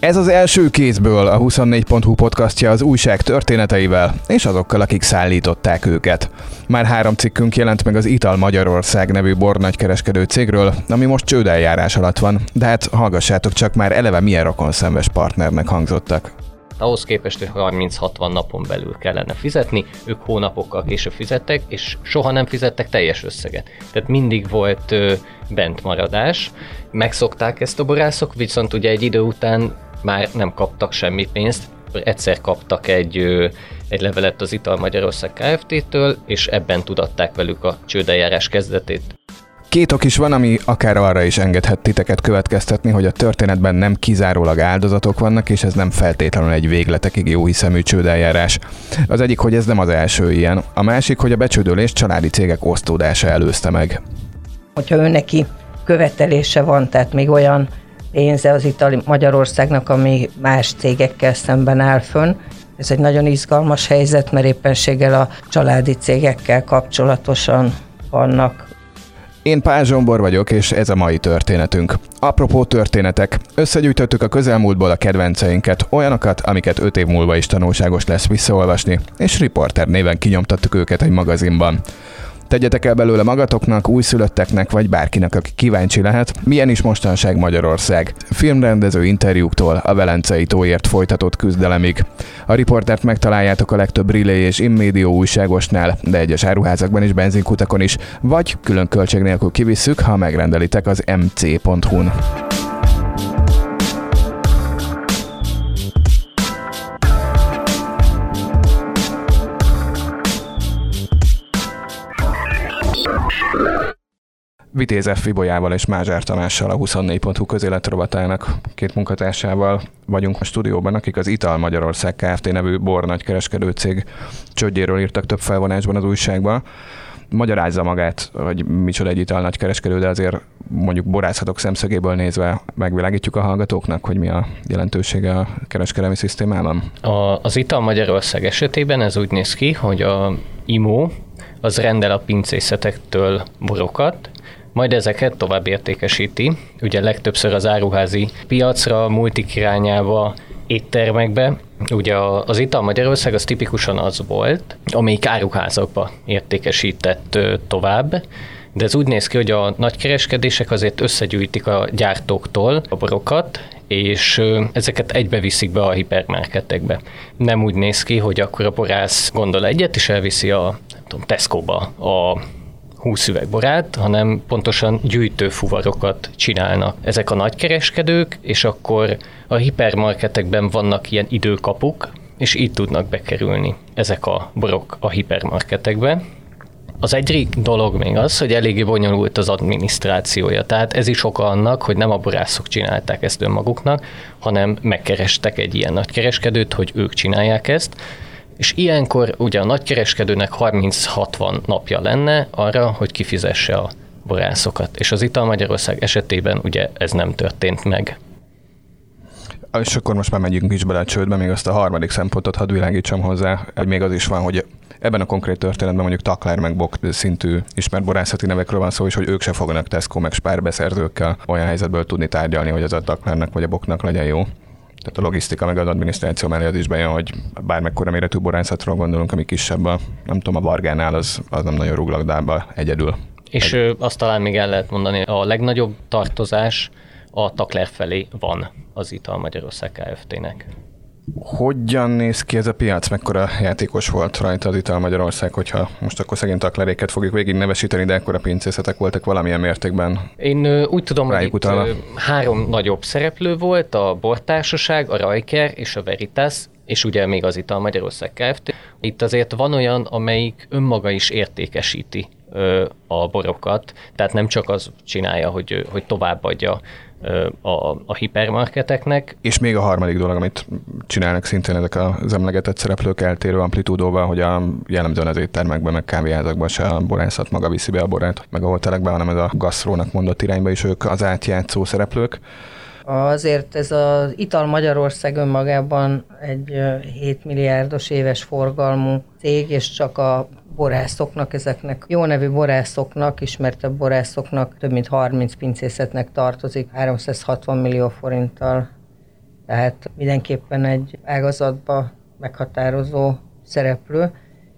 Ez az első kézből a 24.hu podcastja az újság történeteivel, és azokkal, akik szállították őket. Már három cikkünk jelent meg az Ital Magyarország nevű bornagykereskedő cégről, ami most csődeljárás alatt van, de hát hallgassátok csak már eleve milyen rokonszenves partnernek hangzottak ahhoz képest, hogy 30-60 napon belül kellene fizetni, ők hónapokkal később fizettek, és soha nem fizettek teljes összeget. Tehát mindig volt ö, bentmaradás. Megszokták ezt a borászok, viszont ugye egy idő után már nem kaptak semmi pénzt, egyszer kaptak egy, egy levelet az Ital Magyarország Kft-től, és ebben tudatták velük a csődeljárás kezdetét. Két ok is van, ami akár arra is engedhet titeket következtetni, hogy a történetben nem kizárólag áldozatok vannak, és ez nem feltétlenül egy végletekig jó hiszemű csődeljárás. Az egyik, hogy ez nem az első ilyen, a másik, hogy a becsődölést családi cégek osztódása előzte meg. Hogyha ő neki követelése van, tehát még olyan pénze az Itali Magyarországnak, ami más cégekkel szemben áll fönn. Ez egy nagyon izgalmas helyzet, mert éppenséggel a családi cégekkel kapcsolatosan vannak én Pál Zsombor vagyok, és ez a mai történetünk. Apropó történetek, összegyűjtöttük a közelmúltból a kedvenceinket, olyanokat, amiket öt év múlva is tanulságos lesz visszaolvasni, és riporter néven kinyomtattuk őket egy magazinban. Tegyetek el belőle magatoknak, újszülötteknek vagy bárkinek, aki kíváncsi lehet, milyen is mostanság Magyarország. Filmrendező interjúktól a Velencei tóért folytatott küzdelemig. A riportert megtaláljátok a legtöbb Relay és Immédió újságosnál, de egyes áruházakban és benzinkutakon is, vagy külön költség nélkül kivisszük, ha megrendelitek az mc.hu-n. Vitéz F. Fibolyával és Mázsár Tamással a 24.hu közéletrovatának két munkatársával vagyunk a stúdióban, akik az Ital Magyarország Kft. nevű bor nagykereskedő cég csődjéről írtak több felvonásban az újságban. Magyarázza magát, hogy micsoda egy ital nagykereskedő, de azért mondjuk borászatok szemszögéből nézve megvilágítjuk a hallgatóknak, hogy mi a jelentősége a kereskedelmi szisztémában? A, az Ital Magyarország esetében ez úgy néz ki, hogy a IMO az rendel a pincészetektől borokat, majd ezeket tovább értékesíti, ugye legtöbbször az áruházi piacra, multik irányába, éttermekbe. Ugye az Ital Magyarország az tipikusan az volt, amelyik áruházakba értékesített tovább, de ez úgy néz ki, hogy a nagykereskedések azért összegyűjtik a gyártóktól a borokat, és ezeket egybe viszik be a hipermarketekbe. Nem úgy néz ki, hogy akkor a borász gondol egyet, és elviszi a tudom, Tesco-ba a 20 üveg borát, hanem pontosan gyűjtőfuvarokat csinálnak. Ezek a nagykereskedők, és akkor a hipermarketekben vannak ilyen időkapuk, és így tudnak bekerülni ezek a borok a hipermarketekbe. Az egyik dolog még az, hogy eléggé bonyolult az adminisztrációja, tehát ez is oka annak, hogy nem a borászok csinálták ezt önmaguknak, hanem megkerestek egy ilyen nagykereskedőt, hogy ők csinálják ezt, és ilyenkor ugye a nagykereskedőnek 30-60 napja lenne arra, hogy kifizesse a borászokat. És az Ital Magyarország esetében ugye ez nem történt meg. És akkor most már megyünk is bele a csődbe, még azt a harmadik szempontot hadd világítsam hozzá, hogy még az is van, hogy ebben a konkrét történetben mondjuk Takler meg Bok szintű ismert borászati nevekről van szó, és hogy ők se fognak Tesco meg Spár beszerzőkkel olyan helyzetből tudni tárgyalni, hogy az a Taklernek vagy a Boknak legyen jó. Tehát a logisztika meg az adminisztráció mellé az is bejön, hogy bármekkora méretű borászatról gondolunk, ami kisebb, a, nem tudom, a Vargánál az, az nem nagyon ruglakdába egyedül. És Egy... azt talán még el lehet mondani, a legnagyobb tartozás a Takler felé van az Ital Magyarország Kft-nek. Hogyan néz ki ez a piac? Mekkora játékos volt rajta az Ital Magyarország, hogyha most akkor szegény takleréket fogjuk végig nevesíteni, de ekkora pincészetek voltak valamilyen mértékben? Én úgy tudom, hogy itt három nagyobb szereplő volt, a Bortársaság, a Rajker és a Veritas, és ugye még az Ital Magyarország Kft. Itt azért van olyan, amelyik önmaga is értékesíti a borokat, tehát nem csak az csinálja, hogy, hogy továbbadja a, a hipermarketeknek. És még a harmadik dolog, amit csinálnak szintén ezek az emlegetett szereplők eltérő amplitúdóval, hogy a jellemzően az éttermekben, meg kávéházakban se a borászat maga viszi be a borát, meg a hotelekben, hanem ez a gasztrónak mondott irányba is ők az átjátszó szereplők. Azért ez az Ital Magyarország önmagában egy 7 milliárdos éves forgalmú cég, és csak a borászoknak, ezeknek jó nevű borászoknak, ismertebb borászoknak több mint 30 pincészetnek tartozik 360 millió forinttal tehát mindenképpen egy ágazatba meghatározó szereplő.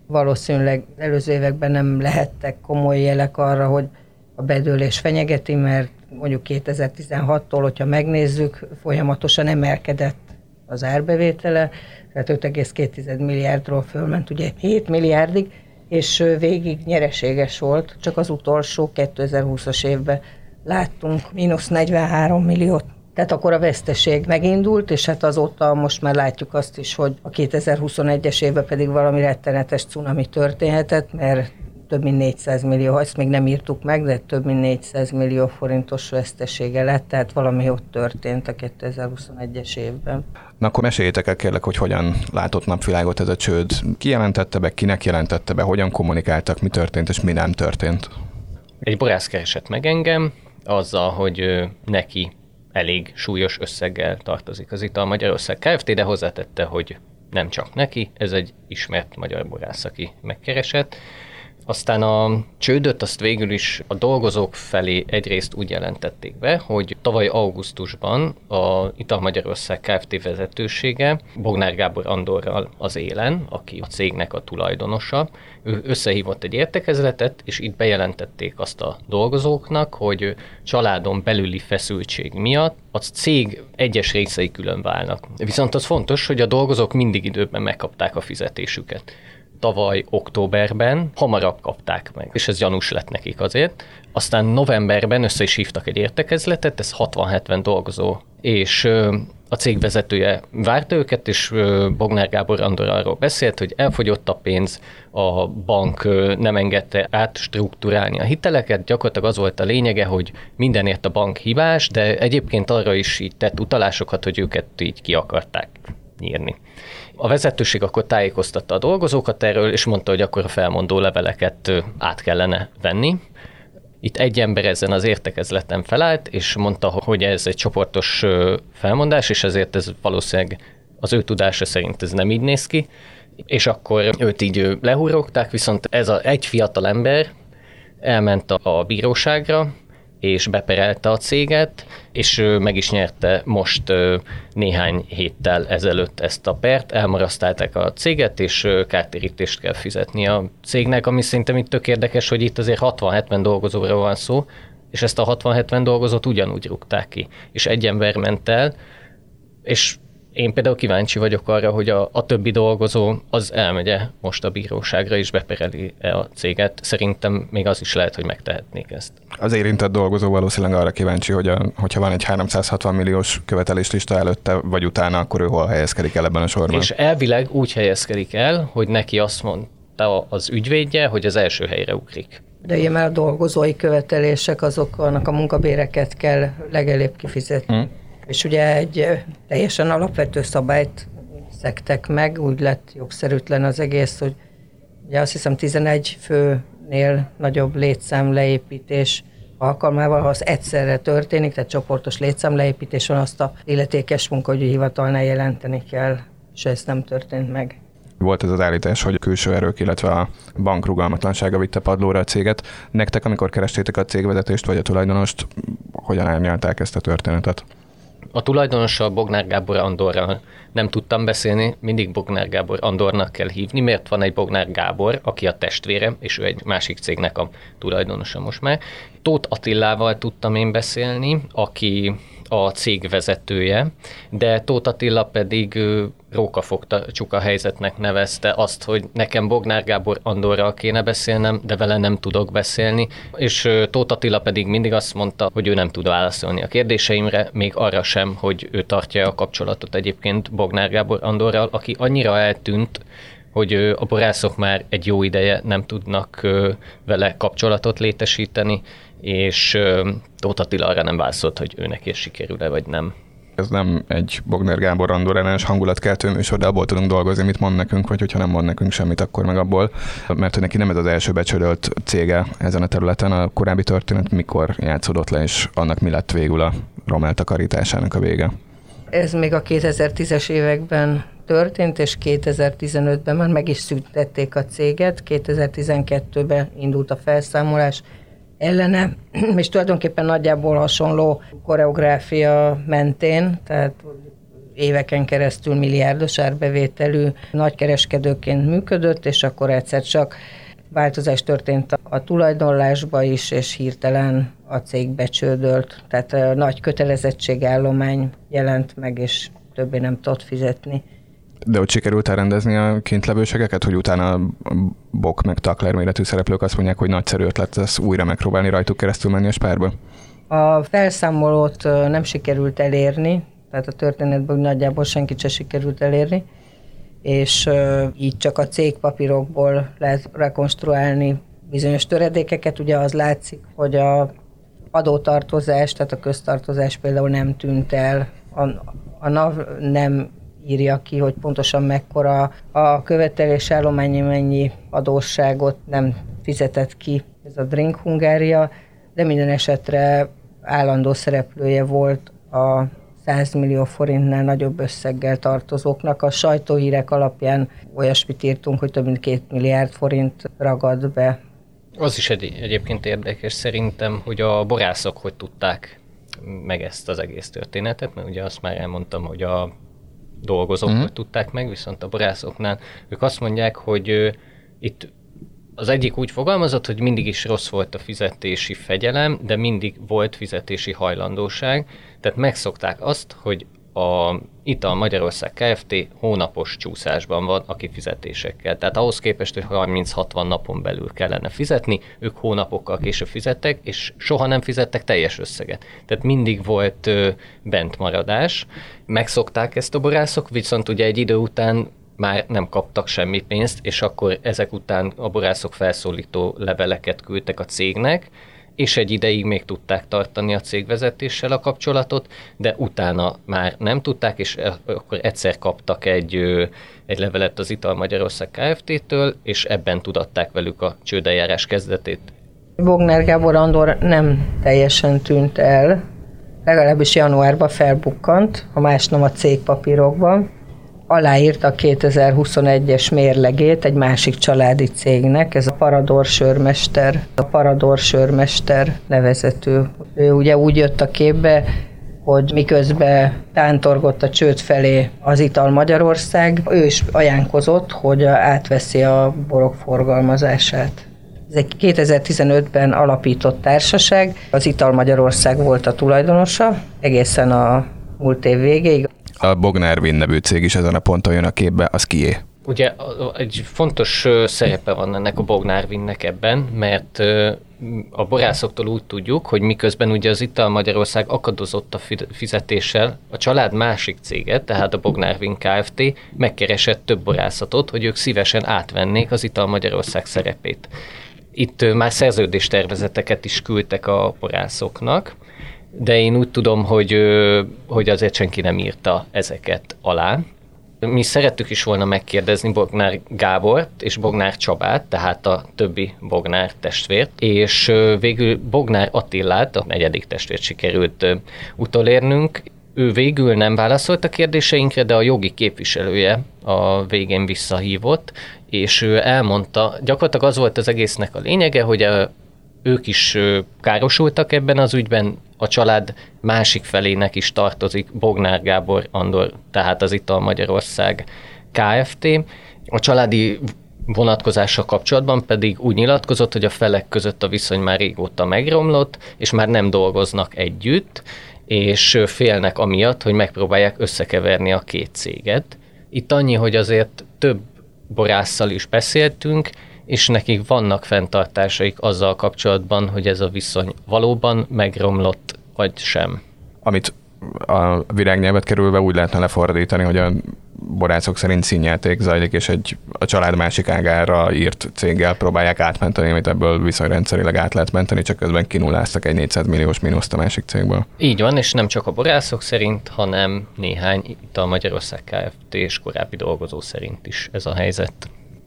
Valószínűleg előző években nem lehettek komoly jelek arra, hogy a bedőlés fenyegeti, mert mondjuk 2016-tól, hogyha megnézzük, folyamatosan emelkedett az árbevétele, tehát 5,2 milliárdról fölment ugye 7 milliárdig, és végig nyereséges volt, csak az utolsó 2020-as évben láttunk mínusz 43 milliót. Tehát akkor a veszteség megindult, és hát azóta most már látjuk azt is, hogy a 2021-es évben pedig valami rettenetes cunami történhetett, mert több mint 400 millió, ezt még nem írtuk meg, de több mint 400 millió forintos vesztesége lett, tehát valami ott történt a 2021-es évben. Na akkor meséljétek el kérlek, hogy hogyan látott napvilágot ez a csőd. Ki jelentette be, kinek jelentette be, hogyan kommunikáltak, mi történt és mi nem történt? Egy borász keresett meg engem, azzal, hogy neki elég súlyos összeggel tartozik az Ital Magyarország Kft., de hozzátette, hogy nem csak neki, ez egy ismert magyar borász, aki megkeresett, aztán a csődöt azt végül is a dolgozók felé egyrészt úgy jelentették be, hogy tavaly augusztusban a Ital Magyarország Kft. vezetősége Bognár Gábor Andorral az élen, aki a cégnek a tulajdonosa, ő összehívott egy értekezletet, és itt bejelentették azt a dolgozóknak, hogy családon belüli feszültség miatt a cég egyes részei külön válnak. Viszont az fontos, hogy a dolgozók mindig időben megkapták a fizetésüket tavaly októberben hamarabb kapták meg, és ez gyanús lett nekik azért. Aztán novemberben össze is hívtak egy értekezletet, ez 60-70 dolgozó, és a cég vezetője várta őket, és Bognár Gábor Andor arról beszélt, hogy elfogyott a pénz, a bank nem engedte átstruktúrálni a hiteleket, gyakorlatilag az volt a lényege, hogy mindenért a bank hibás, de egyébként arra is így tett utalásokat, hogy őket így ki akarták nyírni. A vezetőség akkor tájékoztatta a dolgozókat erről, és mondta, hogy akkor a felmondó leveleket át kellene venni. Itt egy ember ezen az értekezleten felállt, és mondta, hogy ez egy csoportos felmondás, és ezért ez valószínűleg az ő tudása szerint ez nem így néz ki, és akkor őt így lehúrogták, viszont ez a egy fiatal ember elment a bíróságra, és beperelte a céget, és meg is nyerte most néhány héttel ezelőtt ezt a pert, elmarasztálták a céget, és kártérítést kell fizetni a cégnek, ami szerintem itt tök érdekes, hogy itt azért 60-70 dolgozóról van szó, és ezt a 60-70 dolgozót ugyanúgy rúgták ki, és egy ember ment el, és én például kíváncsi vagyok arra, hogy a, a többi dolgozó az elmegye most a bíróságra és bepereli -e a céget. Szerintem még az is lehet, hogy megtehetnék ezt. Az érintett dolgozó valószínűleg arra kíváncsi, hogy a, hogyha van egy 360 milliós követeléslista előtte, vagy utána, akkor ő hol helyezkedik el ebben a sorban. És elvileg úgy helyezkedik el, hogy neki azt mondta az ügyvédje, hogy az első helyre ugrik. De ugye már a dolgozói követelések, azok annak a munkabéreket kell legelőbb kifizetni. Hmm és ugye egy teljesen alapvető szabályt szektek meg, úgy lett jogszerűtlen az egész, hogy ugye azt hiszem 11 főnél nagyobb létszám leépítés alkalmával, ha az egyszerre történik, tehát csoportos létszám leépítés van, azt a illetékes munkahogyi hivatalnál jelenteni kell, és ez nem történt meg. Volt ez az állítás, hogy a külső erők, illetve a bank rugalmatlansága vitte padlóra a céget. Nektek, amikor kerestétek a cégvezetést vagy a tulajdonost, hogyan árnyalták ezt a történetet? A tulajdonossal Bognár Gábor Andorral nem tudtam beszélni, mindig Bognár Gábor Andornak kell hívni, mert van egy Bognár Gábor, aki a testvére, és ő egy másik cégnek a tulajdonosa most már. Tóth Attillával tudtam én beszélni, aki a cég vezetője, de Tóth Attila pedig rókafogta csuka helyzetnek nevezte azt, hogy nekem Bognár Gábor Andorral kéne beszélnem, de vele nem tudok beszélni, és Tóth Attila pedig mindig azt mondta, hogy ő nem tud válaszolni a kérdéseimre, még arra sem, hogy ő tartja a kapcsolatot egyébként Bognár Gábor Andorral, aki annyira eltűnt, hogy a borászok már egy jó ideje nem tudnak vele kapcsolatot létesíteni, és Tóth Attila arra nem válaszolt, hogy őnek is sikerül-e, vagy nem. Ez nem egy Bogner Gábor Andor ellenes hangulatkeltő műsor, de abból tudunk dolgozni, mit mond nekünk, vagy hogyha nem mond nekünk semmit, akkor meg abból, mert hogy neki nem ez az első becsődölt cége ezen a területen, a korábbi történet mikor játszódott le, és annak mi lett végül a romel takarításának a vége. Ez még a 2010-es években történt, és 2015-ben már meg is szüntették a céget, 2012-ben indult a felszámolás, ellene, és tulajdonképpen nagyjából hasonló koreográfia mentén, tehát éveken keresztül milliárdos árbevételű nagykereskedőként működött, és akkor egyszer csak változás történt a tulajdonlásba is, és hirtelen a cég becsődölt. Tehát nagy kötelezettségállomány jelent meg, és többé nem tudott fizetni. De ott sikerült elrendezni a kintlevőségeket, hogy utána Bok meg Takler méretű szereplők azt mondják, hogy nagyszerű ötlet lesz újra megpróbálni rajtuk keresztül menni a spárba? A felszámolót nem sikerült elérni, tehát a történetben nagyjából senkit se sikerült elérni, és így csak a cégpapírokból lehet rekonstruálni bizonyos töredékeket. Ugye az látszik, hogy a adótartozás, tehát a köztartozás például nem tűnt el, a, a NAV nem írja ki, hogy pontosan mekkora a követelés állományi mennyi adósságot nem fizetett ki ez a Drink Hungária, de minden esetre állandó szereplője volt a 100 millió forintnál nagyobb összeggel tartozóknak. A sajtóhírek alapján olyasmit írtunk, hogy több mint két milliárd forint ragad be. Az is egy, egyébként érdekes szerintem, hogy a borászok hogy tudták meg ezt az egész történetet, mert ugye azt már elmondtam, hogy a dolgozók mm. hogy tudták meg, viszont a borászoknál ők azt mondják, hogy uh, itt az egyik úgy fogalmazott, hogy mindig is rossz volt a fizetési fegyelem, de mindig volt fizetési hajlandóság, tehát megszokták azt, hogy a Ital Magyarország Kft. hónapos csúszásban van a kifizetésekkel. Tehát ahhoz képest, hogy 30-60 napon belül kellene fizetni, ők hónapokkal később fizettek, és soha nem fizettek teljes összeget. Tehát mindig volt ö, bentmaradás. Megszokták ezt a borászok, viszont ugye egy idő után már nem kaptak semmi pénzt, és akkor ezek után a borászok felszólító leveleket küldtek a cégnek, és egy ideig még tudták tartani a cégvezetéssel a kapcsolatot, de utána már nem tudták, és e, akkor egyszer kaptak egy, egy levelet az Ital Magyarország Kft-től, és ebben tudatták velük a csődeljárás kezdetét. Bognár Gábor Andor nem teljesen tűnt el, legalábbis januárban felbukkant, a más nem a cégpapírokban, aláírta a 2021-es mérlegét egy másik családi cégnek, ez a Parador Sörmester, a Parador Sörmester nevezető. Ő ugye úgy jött a képbe, hogy miközben tántorgott a csőd felé az Ital Magyarország, ő is ajánkozott, hogy átveszi a borok forgalmazását. Ez egy 2015-ben alapított társaság, az Ital Magyarország volt a tulajdonosa, egészen a múlt év végéig a Bognár Win nevű cég is ezen a ponton jön a képbe, az kié? Ugye egy fontos szerepe van ennek a Bognár Winnek ebben, mert a borászoktól úgy tudjuk, hogy miközben ugye az Ital Magyarország akadozott a fizetéssel, a család másik cége, tehát a Bognár Win Kft. megkeresett több borászatot, hogy ők szívesen átvennék az Ital Magyarország szerepét. Itt már szerződéstervezeteket is küldtek a borászoknak, de én úgy tudom, hogy, hogy azért senki nem írta ezeket alá. Mi szerettük is volna megkérdezni Bognár Gábort és Bognár Csabát, tehát a többi Bognár testvért, és végül Bognár Attillát, a negyedik testvért sikerült utolérnünk. Ő végül nem válaszolt a kérdéseinkre, de a jogi képviselője a végén visszahívott, és ő elmondta, gyakorlatilag az volt az egésznek a lényege, hogy ők is károsultak ebben az ügyben, a család másik felének is tartozik Bognár Gábor Andor, tehát az Ital Magyarország Kft. A családi vonatkozása kapcsolatban pedig úgy nyilatkozott, hogy a felek között a viszony már régóta megromlott, és már nem dolgoznak együtt, és félnek amiatt, hogy megpróbálják összekeverni a két céget. Itt annyi, hogy azért több borásszal is beszéltünk, és nekik vannak fenntartásaik azzal kapcsolatban, hogy ez a viszony valóban megromlott, vagy sem. Amit a virágnyelvet kerülve úgy lehetne lefordítani, hogy a borászok szerint színjáték zajlik, és egy a család másik ágára írt céggel próbálják átmenteni, amit ebből viszonyrendszerileg át lehet menteni, csak közben kinulláztak egy 400 milliós mínuszt a másik cégből. Így van, és nem csak a borászok szerint, hanem néhány itt a Magyarország Kft. és korábbi dolgozó szerint is ez a helyzet.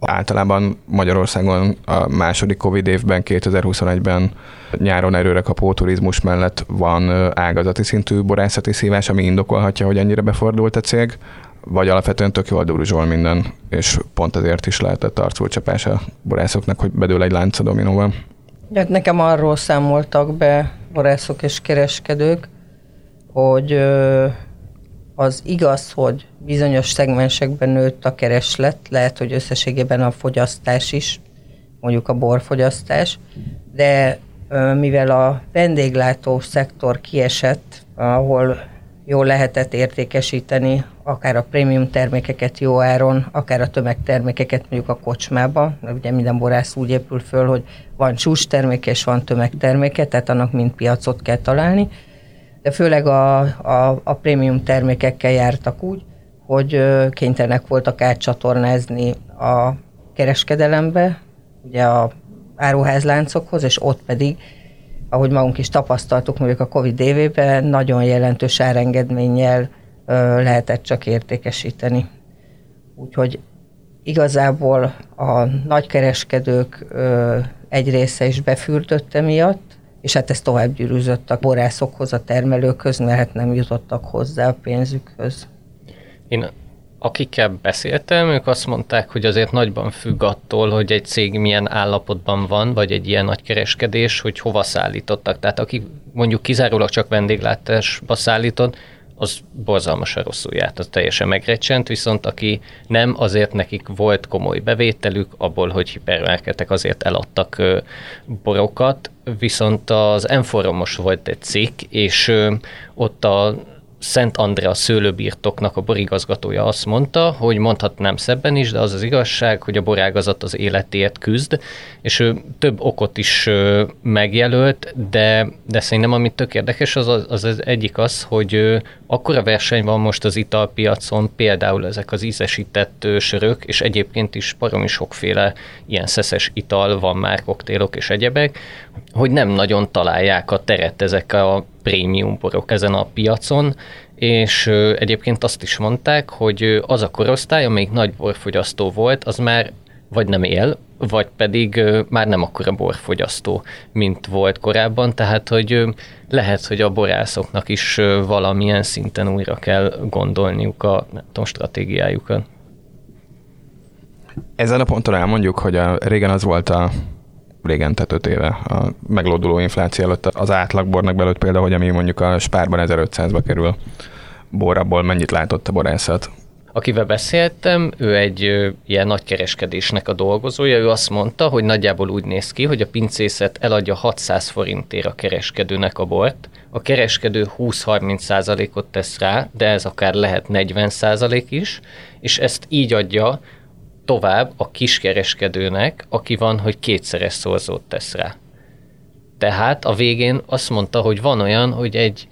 Általában Magyarországon a második Covid évben, 2021-ben nyáron erőre kapó turizmus mellett van ágazati szintű borászati szívás, ami indokolhatja, hogy ennyire befordult a cég, vagy alapvetően tök jól duruzsol minden, és pont ezért is lehetett arculcsapás a borászoknak, hogy bedől egy lánc a dominóval. Hát nekem arról számoltak be borászok és kereskedők, hogy Az igaz, hogy bizonyos szegmensekben nőtt a kereslet, lehet, hogy összességében a fogyasztás is, mondjuk a borfogyasztás, de mivel a vendéglátó szektor kiesett, ahol jól lehetett értékesíteni akár a prémium termékeket jó áron, akár a tömegtermékeket mondjuk a kocsmába, ugye minden borász úgy épül föl, hogy van csúcs terméke és van tömegterméke, tehát annak mind piacot kell találni, de főleg a, a, a prémium termékekkel jártak úgy, hogy kénytelenek voltak átcsatornázni a kereskedelembe, ugye a áruházláncokhoz, és ott pedig ahogy magunk is tapasztaltuk mondjuk a Covid évében, nagyon jelentős árengedménnyel lehetett csak értékesíteni. Úgyhogy igazából a nagykereskedők egy része is befürdött miatt, és hát ez tovább gyűrűzött a borászokhoz, a termelőkhöz, mert hát nem jutottak hozzá a pénzükhöz. Én akikkel beszéltem, ők azt mondták, hogy azért nagyban függ attól, hogy egy cég milyen állapotban van, vagy egy ilyen nagy kereskedés, hogy hova szállítottak. Tehát aki mondjuk kizárólag csak vendéglátásba szállított, az borzalmasan rosszul járt, az teljesen megrecsent, viszont aki nem, azért nekik volt komoly bevételük, abból, hogy hipermárketek azért eladtak borokat, viszont az most volt egy cikk, és ott a Szent Andrea szőlőbirtoknak a borigazgatója azt mondta, hogy mondhatnám szebben is, de az az igazság, hogy a borágazat az életért küzd, és ő több okot is megjelölt, de, de szerintem amit tök érdekes, az, az, az egyik az, hogy akkora verseny van most az italpiacon, például ezek az ízesített sörök, és egyébként is baromi sokféle ilyen szeszes ital van már, koktélok és egyebek, hogy nem nagyon találják a teret ezek a prémium borok ezen a piacon, és egyébként azt is mondták, hogy az a korosztály, amelyik nagy borfogyasztó volt, az már vagy nem él, vagy pedig már nem akkora borfogyasztó, mint volt korábban, tehát hogy lehet, hogy a borászoknak is valamilyen szinten újra kell gondolniuk a nem tudom, stratégiájukat. Ezen a ponton elmondjuk, hogy a, régen az volt a régen, tehát 5 éve a meglóduló infláció előtt az átlagbornak belőtt például, hogy ami mondjuk a spárban 1500-ba kerül bor, abból mennyit látott a borászat? Akivel beszéltem, ő egy ilyen nagy kereskedésnek a dolgozója, ő azt mondta, hogy nagyjából úgy néz ki, hogy a pincészet eladja 600 forintért a kereskedőnek a bort, a kereskedő 20-30 százalékot tesz rá, de ez akár lehet 40 százalék is, és ezt így adja tovább a kiskereskedőnek, aki van, hogy kétszeres szorzót tesz rá. Tehát a végén azt mondta, hogy van olyan, hogy egy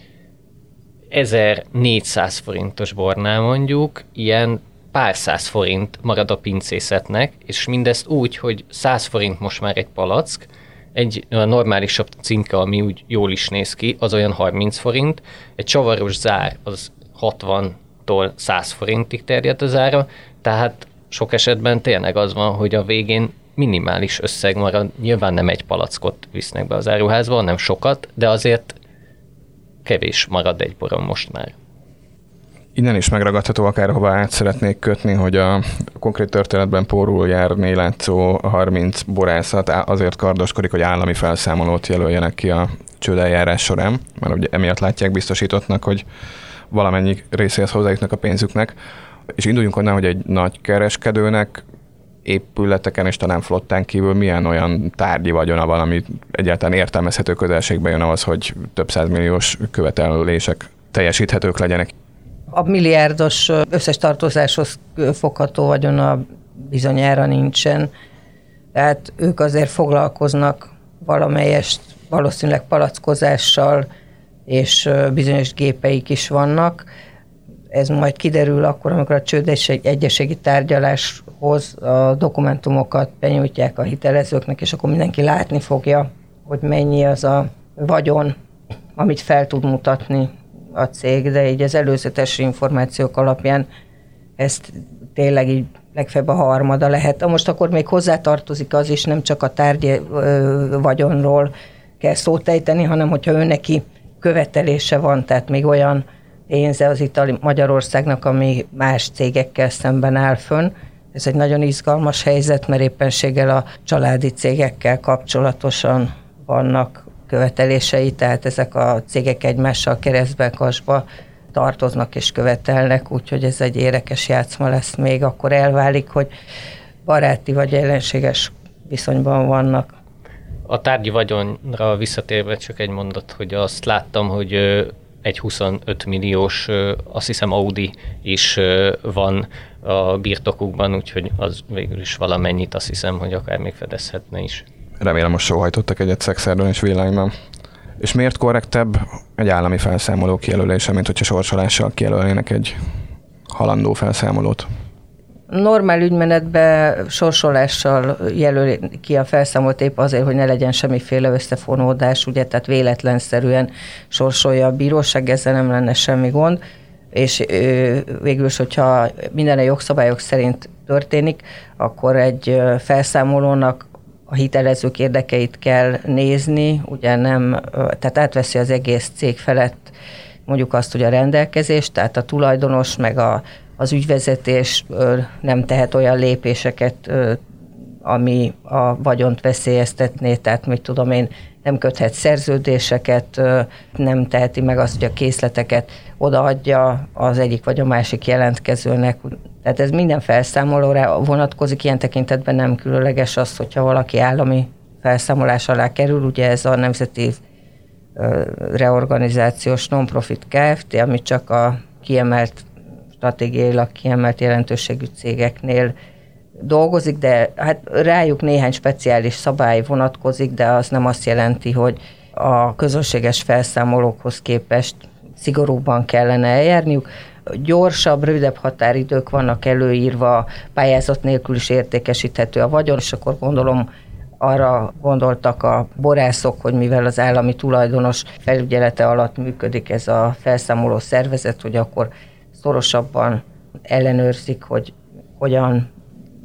1400 forintos bornál mondjuk ilyen pár száz forint marad a pincészetnek, és mindezt úgy, hogy 100 forint most már egy palack, egy normálisabb cinka, ami úgy jól is néz ki, az olyan 30 forint, egy csavaros zár az 60-tól 100 forintig terjed az ára, tehát sok esetben tényleg az van, hogy a végén minimális összeg marad, nyilván nem egy palackot visznek be az áruházba, hanem sokat, de azért kevés marad egy boron most már. Innen is megragadható, akárhova át szeretnék kötni, hogy a konkrét történetben pórul járni látszó 30 borászat azért kardoskodik, hogy állami felszámolót jelöljenek ki a csődeljárás során, mert ugye emiatt látják biztosítottnak, hogy valamennyi részéhez hozzájutnak a pénzüknek. És induljunk onnan, hogy egy nagy kereskedőnek épületeken és talán flottán kívül milyen olyan tárgyi vagyona van, ami egyáltalán értelmezhető közelségbe jön ahhoz, hogy több százmilliós követelések teljesíthetők legyenek. A milliárdos összes tartozáshoz fogható vagyona bizonyára nincsen. Tehát ők azért foglalkoznak valamelyest valószínűleg palackozással, és bizonyos gépeik is vannak ez majd kiderül akkor, amikor a csődesség egyeségi tárgyaláshoz a dokumentumokat benyújtják a hitelezőknek, és akkor mindenki látni fogja, hogy mennyi az a vagyon, amit fel tud mutatni a cég, de így az előzetes információk alapján ezt tényleg így legfeljebb a harmada lehet. Most akkor még hozzátartozik az is, nem csak a tárgyi vagyonról kell szót ejteni, hanem hogyha ő neki követelése van, tehát még olyan pénze az itali Magyarországnak, ami más cégekkel szemben áll fönn. Ez egy nagyon izgalmas helyzet, mert éppenséggel a családi cégekkel kapcsolatosan vannak követelései, tehát ezek a cégek egymással keresztbe kasba tartoznak és követelnek, úgyhogy ez egy érdekes játszma lesz még, akkor elválik, hogy baráti vagy ellenséges viszonyban vannak. A tárgyi vagyonra visszatérve csak egy mondat, hogy azt láttam, hogy egy 25 milliós, azt hiszem Audi is van a birtokukban, úgyhogy az végül is valamennyit azt hiszem, hogy akár még fedezhetne is. Remélem most sóhajtottak egyet szexerdön és villányban. És miért korrektebb egy állami felszámoló kijelölése, mint hogyha sorsolással kijelölnének egy halandó felszámolót? Normál ügymenetben sorsolással jelöl ki a felszámolt épp azért, hogy ne legyen semmiféle összefonódás, ugye, tehát véletlenszerűen sorsolja a bíróság, ezzel nem lenne semmi gond, és végül is, hogyha minden a jogszabályok szerint történik, akkor egy felszámolónak a hitelezők érdekeit kell nézni, ugye nem, tehát átveszi az egész cég felett mondjuk azt, hogy a rendelkezés, tehát a tulajdonos meg a az ügyvezetés nem tehet olyan lépéseket, ami a vagyont veszélyeztetné, tehát mit tudom én, nem köthet szerződéseket, nem teheti meg azt, hogy a készleteket odaadja az egyik vagy a másik jelentkezőnek. Tehát ez minden felszámolóra vonatkozik, ilyen tekintetben nem különleges az, hogyha valaki állami felszámolás alá kerül, ugye ez a Nemzeti Reorganizációs Nonprofit Kft., ami csak a kiemelt stratégiailag kiemelt jelentőségű cégeknél dolgozik, de hát rájuk néhány speciális szabály vonatkozik, de az nem azt jelenti, hogy a közönséges felszámolókhoz képest szigorúbban kellene eljárniuk. Gyorsabb, rövidebb határidők vannak előírva, pályázat nélkül is értékesíthető a vagyon, és akkor gondolom arra gondoltak a borászok, hogy mivel az állami tulajdonos felügyelete alatt működik ez a felszámoló szervezet, hogy akkor szorosabban ellenőrzik, hogy hogyan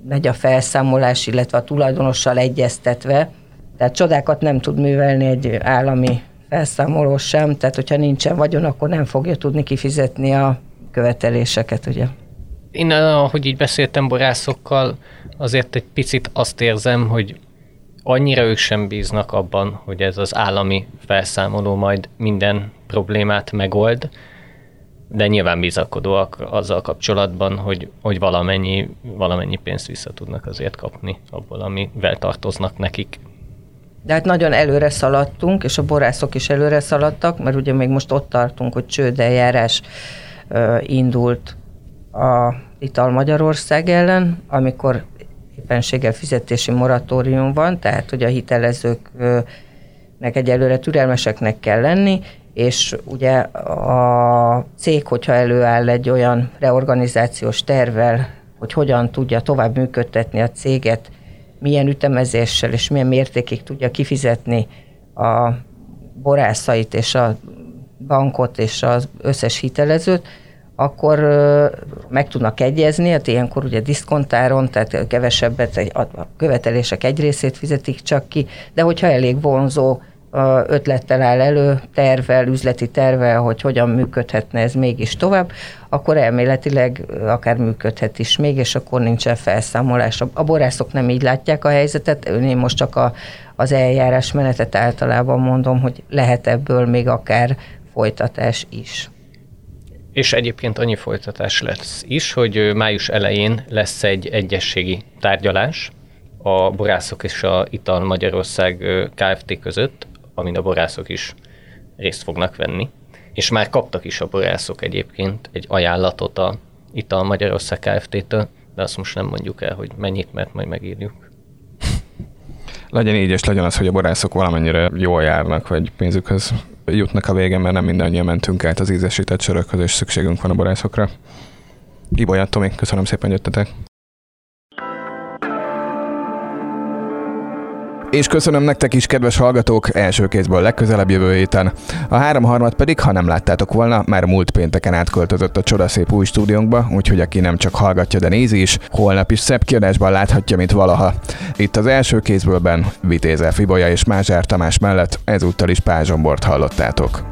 megy a felszámolás, illetve a tulajdonossal egyeztetve. Tehát csodákat nem tud művelni egy állami felszámoló sem, tehát hogyha nincsen vagyon, akkor nem fogja tudni kifizetni a követeléseket, ugye. Én, ahogy így beszéltem borászokkal, azért egy picit azt érzem, hogy annyira ők sem bíznak abban, hogy ez az állami felszámoló majd minden problémát megold, de nyilván bizakodóak azzal kapcsolatban, hogy, hogy valamennyi, valamennyi pénzt vissza tudnak azért kapni abból, amivel tartoznak nekik. De hát nagyon előre szaladtunk, és a borászok is előre szaladtak, mert ugye még most ott tartunk, hogy csődeljárás indult a Ital Magyarország ellen, amikor éppenséggel fizetési moratórium van, tehát hogy a hitelezőknek egyelőre türelmeseknek kell lenni, és ugye a cég, hogyha előáll egy olyan reorganizációs tervvel, hogy hogyan tudja tovább működtetni a céget, milyen ütemezéssel és milyen mértékig tudja kifizetni a borászait és a bankot és az összes hitelezőt, akkor meg tudnak egyezni, hát ilyenkor ugye diszkontáron, tehát kevesebbet, a követelések egy részét fizetik csak ki, de hogyha elég vonzó ötlettel áll elő, tervel, üzleti tervel, hogy hogyan működhetne ez mégis tovább, akkor elméletileg akár működhet is még, és akkor nincsen felszámolás. A borászok nem így látják a helyzetet, én most csak a, az eljárás menetet általában mondom, hogy lehet ebből még akár folytatás is. És egyébként annyi folytatás lesz is, hogy május elején lesz egy egyességi tárgyalás a borászok és a Ital Magyarország Kft. között, amin a borászok is részt fognak venni. És már kaptak is a borászok egyébként egy ajánlatot a Ital Magyarország Kft-től, de azt most nem mondjuk el, hogy mennyit, mert majd megírjuk. Legyen így, és legyen az, hogy a borászok valamennyire jól járnak, vagy pénzükhöz jutnak a végén, mert nem mindannyian mentünk át az ízesített sörökhöz, és szükségünk van a borászokra. Ibolyát Tomi, köszönöm szépen, hogy jöttetek. És köszönöm nektek is, kedves hallgatók, első kézből legközelebb jövő héten. A háromharmad pedig, ha nem láttátok volna, már múlt pénteken átköltözött a csodaszép új stúdiónkba, úgyhogy aki nem csak hallgatja, de nézi is, holnap is szebb kiadásban láthatja, mint valaha. Itt az első kézbőlben Vitéze Fibolya és Mázsár Tamás mellett ezúttal is Pázsombort hallottátok.